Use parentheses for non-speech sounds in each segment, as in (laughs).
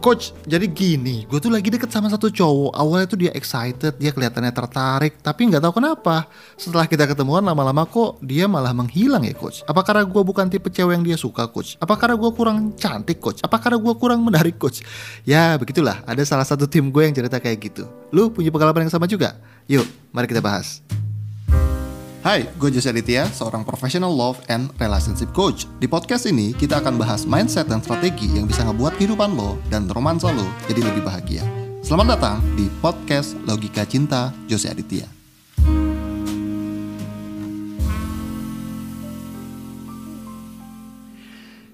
Coach, jadi gini, gue tuh lagi deket sama satu cowok. Awalnya tuh dia excited, dia kelihatannya tertarik, tapi nggak tahu kenapa. Setelah kita ketemuan lama-lama kok dia malah menghilang ya, coach. Apa karena gue bukan tipe cewek yang dia suka, coach? Apa karena gue kurang cantik, coach? Apa karena gue kurang menarik, coach? Ya, begitulah. Ada salah satu tim gue yang cerita kayak gitu. Lu punya pengalaman yang sama juga? Yuk, mari kita bahas. Hai, gue Jose Aditya, seorang professional love and relationship coach. Di podcast ini, kita akan bahas mindset dan strategi yang bisa ngebuat kehidupan lo dan romansa lo jadi lebih bahagia. Selamat datang di podcast Logika Cinta Jose Aditya.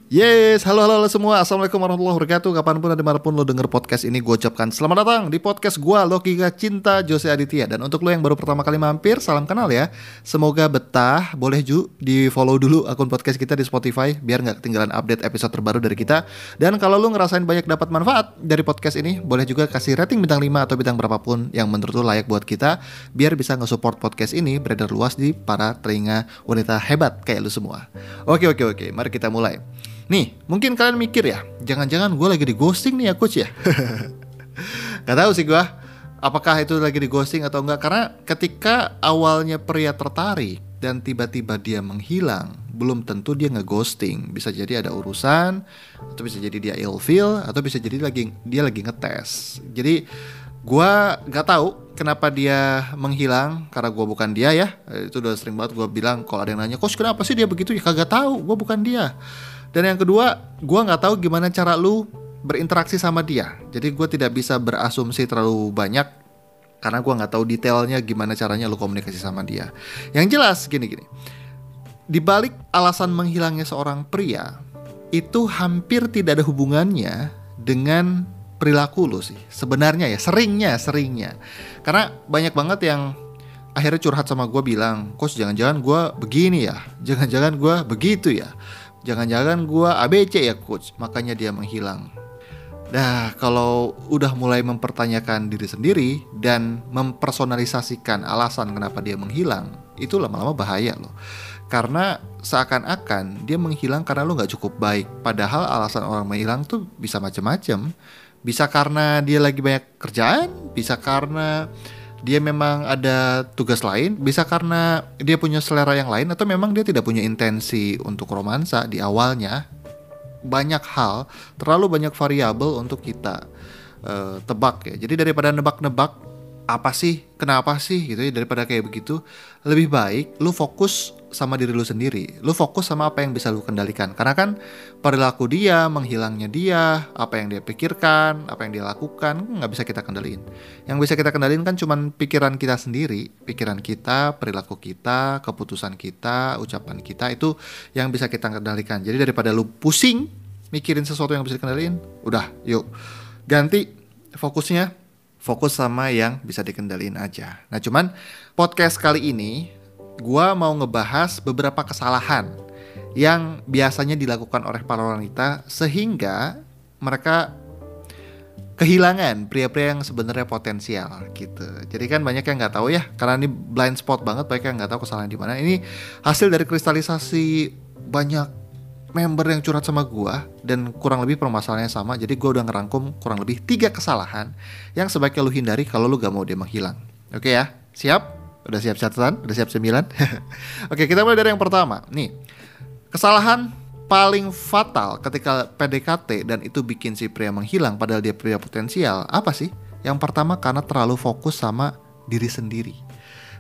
Yes, halo, halo semua. Assalamualaikum warahmatullahi wabarakatuh. Kapan pun dan di mana pun lo denger podcast ini Gue ucapkan selamat datang di podcast gue Logika Cinta Jose Aditya. Dan untuk lo yang baru pertama kali mampir Salam kenal ya. Semoga betah. Boleh Ju di follow dulu akun podcast kita di Spotify Biar nggak ketinggalan update episode terbaru dari kita. Dan kalau lo ngerasain banyak dapat manfaat dari podcast ini Boleh juga kasih rating bintang 5 atau bintang berapapun Yang menurut lo layak buat kita Biar bisa nge-support podcast ini beredar luas di para telinga wanita hebat kayak lo semua. Oke oke oke. Mari kita mulai Nih, mungkin kalian mikir ya, jangan-jangan gue lagi di ghosting nih ya coach ya. (laughs) Gak tahu sih gue, apakah itu lagi di ghosting atau enggak. Karena ketika awalnya pria tertarik dan tiba-tiba dia menghilang, belum tentu dia ngeghosting. Bisa jadi ada urusan, atau bisa jadi dia ilfeel, atau bisa jadi lagi dia lagi ngetes. Jadi gue gak tahu kenapa dia menghilang karena gue bukan dia ya itu udah sering banget gue bilang kalau ada yang nanya coach kenapa sih dia begitu ya kagak tahu gue bukan dia dan yang kedua, gue nggak tahu gimana cara lu berinteraksi sama dia. Jadi gue tidak bisa berasumsi terlalu banyak karena gue nggak tahu detailnya gimana caranya lu komunikasi sama dia. Yang jelas gini-gini, di balik alasan menghilangnya seorang pria itu hampir tidak ada hubungannya dengan perilaku lu sih. Sebenarnya ya, seringnya, seringnya. Karena banyak banget yang akhirnya curhat sama gue bilang, coach jangan-jangan gue begini ya, jangan-jangan gue begitu ya Jangan-jangan gue ABC ya coach, makanya dia menghilang. Nah, kalau udah mulai mempertanyakan diri sendiri dan mempersonalisasikan alasan kenapa dia menghilang, itu lama-lama bahaya loh. Karena seakan-akan dia menghilang karena lo nggak cukup baik. Padahal alasan orang menghilang tuh bisa macam-macam. Bisa karena dia lagi banyak kerjaan, bisa karena dia memang ada tugas lain, bisa karena dia punya selera yang lain atau memang dia tidak punya intensi untuk romansa di awalnya. Banyak hal, terlalu banyak variabel untuk kita uh, tebak ya. Jadi daripada nebak-nebak apa sih, kenapa sih gitu ya daripada kayak begitu, lebih baik lu fokus sama diri lu sendiri. Lu fokus sama apa yang bisa lu kendalikan. Karena kan perilaku dia, menghilangnya dia, apa yang dia pikirkan, apa yang dia lakukan, nggak bisa kita kendaliin. Yang bisa kita kendaliin kan cuman pikiran kita sendiri, pikiran kita, perilaku kita, keputusan kita, ucapan kita itu yang bisa kita kendalikan. Jadi daripada lu pusing mikirin sesuatu yang bisa dikendaliin, udah yuk ganti fokusnya fokus sama yang bisa dikendaliin aja. Nah cuman podcast kali ini gua mau ngebahas beberapa kesalahan yang biasanya dilakukan oleh para wanita sehingga mereka kehilangan pria-pria yang sebenarnya potensial gitu. Jadi kan banyak yang nggak tahu ya, karena ini blind spot banget, banyak yang nggak tahu kesalahan di mana. Ini hasil dari kristalisasi banyak member yang curhat sama gua dan kurang lebih permasalahannya sama. Jadi gua udah ngerangkum kurang lebih tiga kesalahan yang sebaiknya lu hindari kalau lu gak mau dia menghilang. Oke ya, siap? Udah siap catatan? Udah siap sembilan? (laughs) Oke, kita mulai dari yang pertama. Nih, kesalahan paling fatal ketika PDKT dan itu bikin si pria menghilang padahal dia pria potensial, apa sih? Yang pertama karena terlalu fokus sama diri sendiri.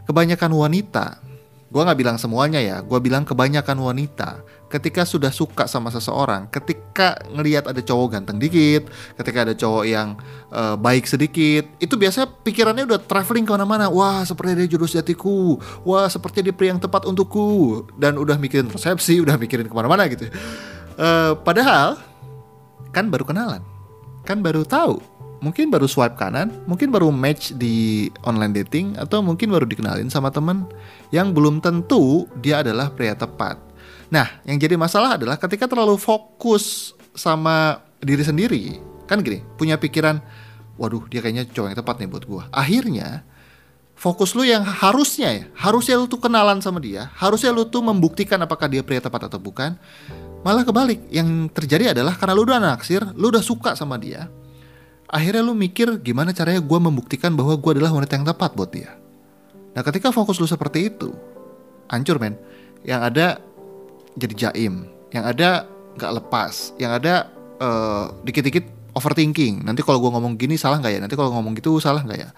Kebanyakan wanita Gue gak bilang semuanya ya, gue bilang kebanyakan wanita ketika sudah suka sama seseorang, ketika ngelihat ada cowok ganteng dikit, ketika ada cowok yang uh, baik sedikit, itu biasanya pikirannya udah traveling ke mana-mana. Wah, seperti dia jodoh sejatiku. Wah, seperti dia pria yang tepat untukku. Dan udah mikirin resepsi, udah mikirin ke mana-mana gitu. Uh, padahal kan baru kenalan, kan baru tahu mungkin baru swipe kanan, mungkin baru match di online dating, atau mungkin baru dikenalin sama temen yang belum tentu dia adalah pria tepat. Nah, yang jadi masalah adalah ketika terlalu fokus sama diri sendiri, kan gini, punya pikiran, waduh dia kayaknya cowok yang tepat nih buat gue. Akhirnya, fokus lu yang harusnya ya, harusnya lu tuh kenalan sama dia, harusnya lu tuh membuktikan apakah dia pria tepat atau bukan. Malah kebalik, yang terjadi adalah karena lu udah naksir, lu udah suka sama dia, akhirnya lu mikir gimana caranya gue membuktikan bahwa gue adalah wanita yang tepat buat dia. Nah ketika fokus lu seperti itu, hancur men. Yang ada jadi jaim, yang ada nggak lepas, yang ada uh, dikit-dikit overthinking. Nanti kalau gue ngomong gini salah nggak ya? Nanti kalau ngomong gitu salah nggak ya?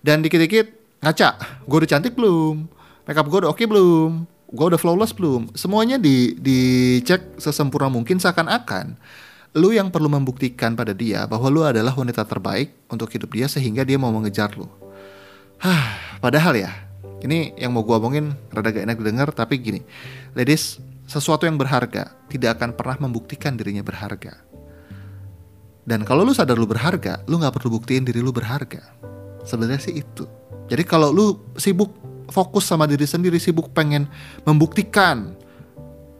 Dan dikit-dikit ngaca. Gue udah cantik belum? Makeup gue udah oke okay belum? Gue udah flawless belum? Semuanya di dicek sesempurna mungkin seakan-akan lu yang perlu membuktikan pada dia bahwa lu adalah wanita terbaik untuk hidup dia sehingga dia mau mengejar lu. Hah, padahal ya ini yang mau gue omongin rada gak enak didengar tapi gini. Ladies sesuatu yang berharga tidak akan pernah membuktikan dirinya berharga dan kalau lu sadar lu berharga, lu nggak perlu buktiin diri lu berharga. Sebenarnya sih itu. Jadi kalau lu sibuk fokus sama diri sendiri, sibuk pengen membuktikan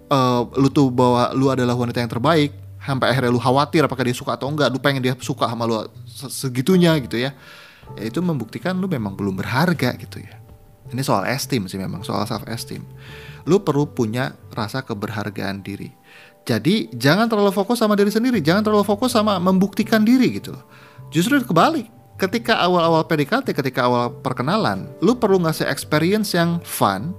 uh, lu tuh bahwa lu adalah wanita yang terbaik, sampai akhirnya lu khawatir apakah dia suka atau enggak, lu pengen dia suka sama lu segitunya gitu ya. Ya itu membuktikan lu memang belum berharga gitu ya. Ini soal esteem sih memang, soal self esteem. Lu perlu punya rasa keberhargaan diri. Jadi jangan terlalu fokus sama diri sendiri, jangan terlalu fokus sama membuktikan diri gitu. Justru kebalik, ketika awal-awal PDKT, ketika awal perkenalan, lu perlu ngasih experience yang fun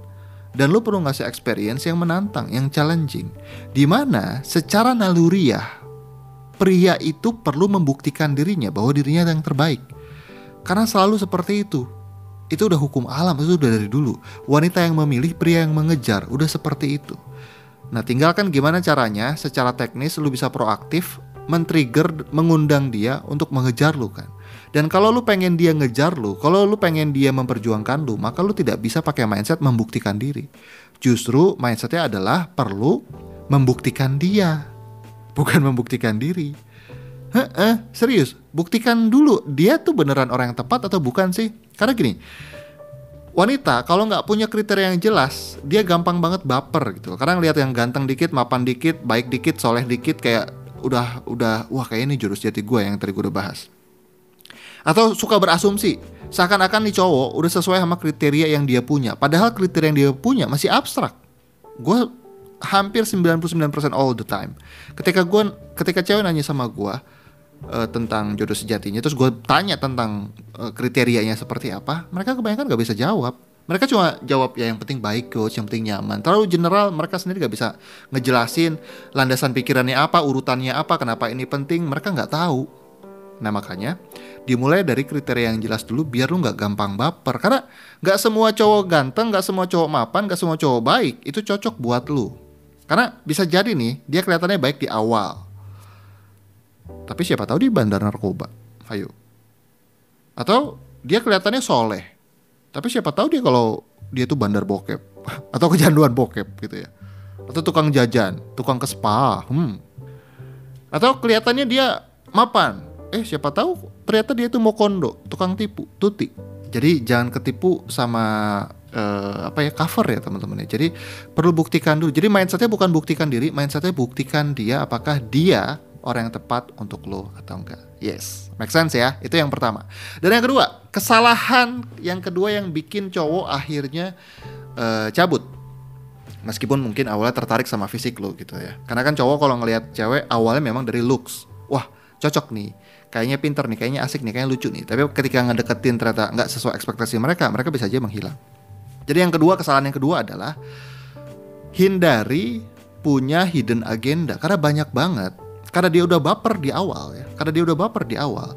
dan lu perlu ngasih experience yang menantang, yang challenging. Di mana secara naluriah pria itu perlu membuktikan dirinya bahwa dirinya yang terbaik. Karena selalu seperti itu. Itu udah hukum alam, itu udah dari dulu. Wanita yang memilih, pria yang mengejar, udah seperti itu. Nah, tinggalkan gimana caranya secara teknis lu bisa proaktif men-trigger, mengundang dia untuk mengejar lu kan. Dan kalau lu pengen dia ngejar lu, kalau lu pengen dia memperjuangkan lu, maka lu tidak bisa pakai mindset membuktikan diri. Justru mindsetnya adalah perlu membuktikan dia, bukan membuktikan diri. Heeh, serius, buktikan dulu dia tuh beneran orang yang tepat atau bukan sih? Karena gini, wanita kalau nggak punya kriteria yang jelas, dia gampang banget baper gitu. Karena ngeliat yang ganteng dikit, mapan dikit, baik dikit, soleh dikit, kayak udah udah wah kayak ini jurus jati gue yang tadi gue udah bahas. Atau suka berasumsi seakan-akan nih cowok udah sesuai sama kriteria yang dia punya. Padahal kriteria yang dia punya masih abstrak. Gue hampir 99% all the time. Ketika gue ketika cewek nanya sama gue uh, tentang jodoh sejatinya terus gue tanya tentang uh, kriterianya seperti apa mereka kebanyakan gak bisa jawab mereka cuma jawab ya yang penting baik coach, yang penting nyaman. Terlalu general mereka sendiri gak bisa ngejelasin landasan pikirannya apa, urutannya apa, kenapa ini penting. Mereka nggak tahu. Nah makanya dimulai dari kriteria yang jelas dulu biar lu nggak gampang baper. Karena nggak semua cowok ganteng, nggak semua cowok mapan, nggak semua cowok baik itu cocok buat lu. Karena bisa jadi nih dia kelihatannya baik di awal. Tapi siapa tahu di bandar narkoba. Ayo. Atau dia kelihatannya soleh tapi siapa tahu dia kalau dia tuh bandar bokep (laughs) atau kecanduan bokep gitu ya. Atau tukang jajan, tukang ke spa. Hmm. Atau kelihatannya dia mapan. Eh siapa tahu ternyata dia tuh mau kondo, tukang tipu, tuti. Jadi jangan ketipu sama uh, apa ya cover ya teman-teman ya. Jadi perlu buktikan dulu. Jadi mindsetnya bukan buktikan diri, mindsetnya buktikan dia apakah dia orang yang tepat untuk lo atau enggak. Yes, make sense ya. Itu yang pertama. Dan yang kedua, kesalahan yang kedua yang bikin cowok akhirnya uh, cabut. Meskipun mungkin awalnya tertarik sama fisik lo gitu ya. Karena kan cowok kalau ngelihat cewek awalnya memang dari looks. Wah, cocok nih. Kayaknya pinter nih, kayaknya asik nih, kayaknya lucu nih. Tapi ketika ngedeketin ternyata nggak sesuai ekspektasi mereka, mereka bisa aja menghilang. Jadi yang kedua, kesalahan yang kedua adalah hindari punya hidden agenda karena banyak banget karena dia udah baper di awal ya karena dia udah baper di awal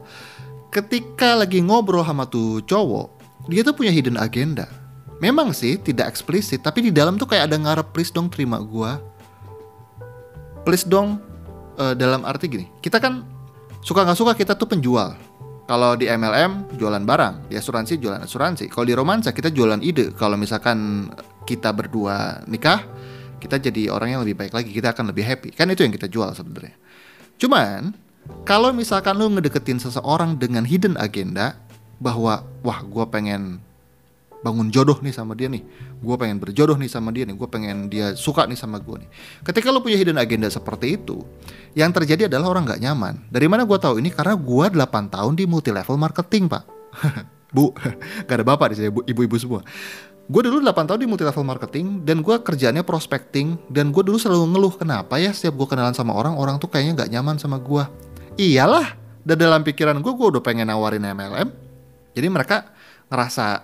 ketika lagi ngobrol sama tuh cowok dia tuh punya hidden agenda memang sih tidak eksplisit tapi di dalam tuh kayak ada ngarep please dong terima gua please dong uh, dalam arti gini kita kan suka nggak suka kita tuh penjual kalau di MLM jualan barang, di asuransi jualan asuransi. Kalau di romansa kita jualan ide. Kalau misalkan kita berdua nikah, kita jadi orang yang lebih baik lagi, kita akan lebih happy. Kan itu yang kita jual sebenarnya. Cuman kalau misalkan lu ngedeketin seseorang dengan hidden agenda bahwa wah gue pengen bangun jodoh nih sama dia nih, gue pengen berjodoh nih sama dia nih, gue pengen dia suka nih sama gue nih. Ketika lu punya hidden agenda seperti itu, yang terjadi adalah orang nggak nyaman. Dari mana gue tahu ini? Karena gue 8 tahun di multi level marketing pak. (laughs) Bu, (laughs) gak ada bapak di sini, bu- ibu-ibu semua. Gue dulu 8 tahun di multi level marketing dan gue kerjaannya prospecting dan gue dulu selalu ngeluh kenapa ya setiap gue kenalan sama orang, orang tuh kayaknya gak nyaman sama gue. Iyalah, dan dalam pikiran gue, gue udah pengen nawarin MLM. Jadi mereka ngerasa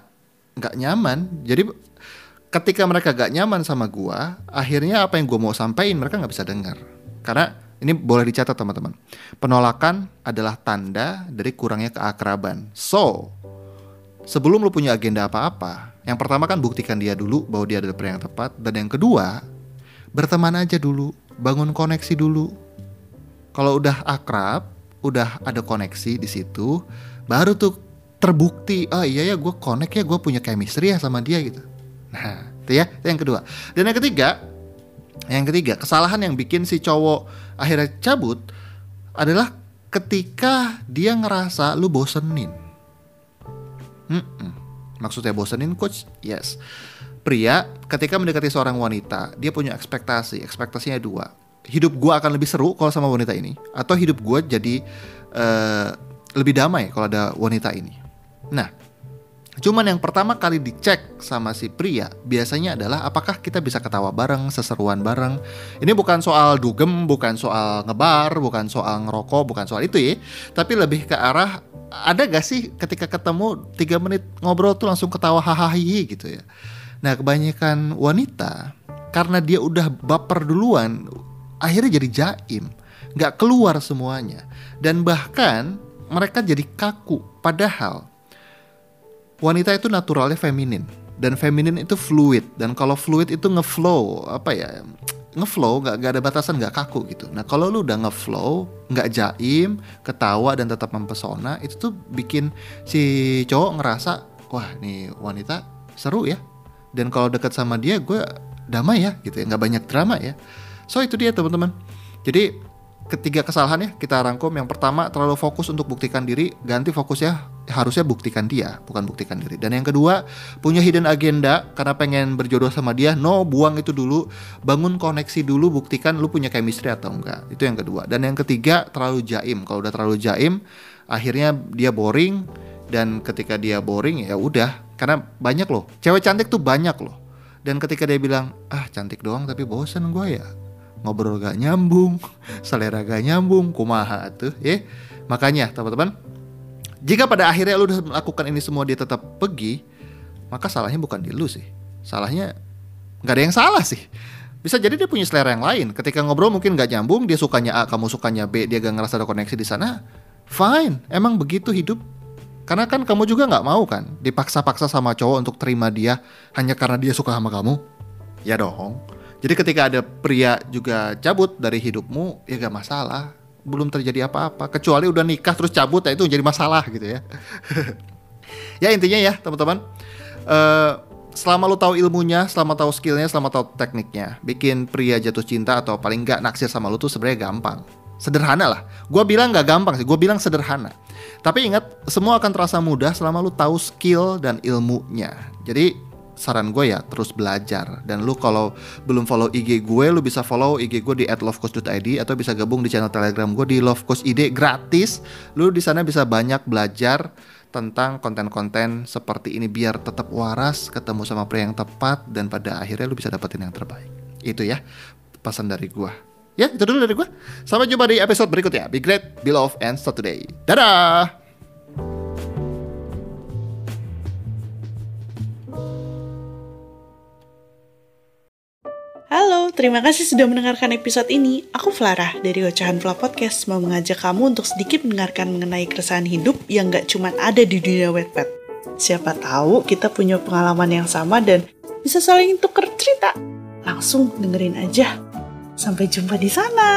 gak nyaman. Jadi ketika mereka gak nyaman sama gue, akhirnya apa yang gue mau sampaikan mereka nggak bisa dengar. Karena ini boleh dicatat teman-teman. Penolakan adalah tanda dari kurangnya keakraban. So, sebelum lu punya agenda apa-apa, yang pertama kan buktikan dia dulu bahwa dia adalah pria yang tepat, dan yang kedua, berteman aja dulu, bangun koneksi dulu. Kalau udah akrab, udah ada koneksi di situ, baru tuh terbukti, oh iya ya gue connect ya, gue punya chemistry ya sama dia gitu. Nah, itu ya, itu yang kedua. Dan yang ketiga, yang ketiga, kesalahan yang bikin si cowok akhirnya cabut adalah ketika dia ngerasa lu bosenin. Mm-mm. Maksudnya bosenin coach? Yes. Pria ketika mendekati seorang wanita, dia punya ekspektasi. Ekspektasinya dua. Hidup gua akan lebih seru kalau sama wanita ini, atau hidup gua jadi eh, lebih damai kalau ada wanita ini. Nah, Cuman yang pertama kali dicek sama si pria biasanya adalah apakah kita bisa ketawa bareng, seseruan bareng. Ini bukan soal dugem, bukan soal ngebar, bukan soal ngerokok, bukan soal itu ya. Tapi lebih ke arah ada gak sih ketika ketemu 3 menit ngobrol tuh langsung ketawa hahaha gitu ya. Nah kebanyakan wanita karena dia udah baper duluan akhirnya jadi jaim. Gak keluar semuanya. Dan bahkan mereka jadi kaku. Padahal wanita itu naturalnya feminin dan feminin itu fluid dan kalau fluid itu ngeflow apa ya ngeflow nggak ada batasan nggak kaku gitu. Nah kalau lu udah ngeflow nggak jaim ketawa dan tetap mempesona itu tuh bikin si cowok ngerasa wah nih wanita seru ya. Dan kalau deket sama dia gue damai ya gitu ya. Nggak banyak drama ya. So itu dia teman-teman. Jadi ketiga kesalahannya kita rangkum. Yang pertama terlalu fokus untuk buktikan diri. Ganti fokusnya harusnya buktikan dia bukan buktikan diri. Dan yang kedua punya hidden agenda karena pengen berjodoh sama dia no buang itu dulu bangun koneksi dulu buktikan lu punya chemistry atau enggak. Itu yang kedua. Dan yang ketiga terlalu jaim. Kalau udah terlalu jaim akhirnya dia boring dan ketika dia boring ya udah. Karena banyak loh. Cewek cantik tuh banyak loh. Dan ketika dia bilang ah cantik doang tapi bosen gue ya. Ngobrol gak nyambung, (laughs) selera gak nyambung, kumaha tuh, ya. Makanya teman-teman, jika pada akhirnya lu udah melakukan ini semua dia tetap pergi, maka salahnya bukan di lu sih. Salahnya nggak ada yang salah sih. Bisa jadi dia punya selera yang lain. Ketika ngobrol mungkin gak nyambung, dia sukanya A, kamu sukanya B, dia gak ngerasa ada koneksi di sana. Fine, emang begitu hidup. Karena kan kamu juga nggak mau kan dipaksa-paksa sama cowok untuk terima dia hanya karena dia suka sama kamu. Ya dong. Jadi ketika ada pria juga cabut dari hidupmu, ya gak masalah. Belum terjadi apa-apa. Kecuali udah nikah terus cabut, ya itu jadi masalah gitu ya. (laughs) ya intinya ya teman-teman. Uh, selama lu tahu ilmunya, selama tahu skillnya, selama tahu tekniknya, bikin pria jatuh cinta atau paling nggak naksir sama lu tuh sebenarnya gampang. Sederhana lah. Gua bilang nggak gampang sih, gue bilang sederhana. Tapi ingat, semua akan terasa mudah selama lu tahu skill dan ilmunya. Jadi saran gue ya terus belajar. Dan lu kalau belum follow IG gue lu bisa follow IG gue di @lovecoach.id atau bisa gabung di channel Telegram gue di lovecoach.id gratis. Lu di sana bisa banyak belajar tentang konten-konten seperti ini biar tetap waras ketemu sama pria yang tepat dan pada akhirnya lu bisa dapetin yang terbaik. Itu ya pesan dari gue. Ya itu dulu dari gue. Sampai jumpa di episode berikutnya. Be great be love and start today. Dadah terima kasih sudah mendengarkan episode ini. Aku Flara dari Ocahan Fla Podcast mau mengajak kamu untuk sedikit mendengarkan mengenai keresahan hidup yang gak cuma ada di dunia wetpad. Siapa tahu kita punya pengalaman yang sama dan bisa saling tuker cerita. Langsung dengerin aja. Sampai jumpa di sana.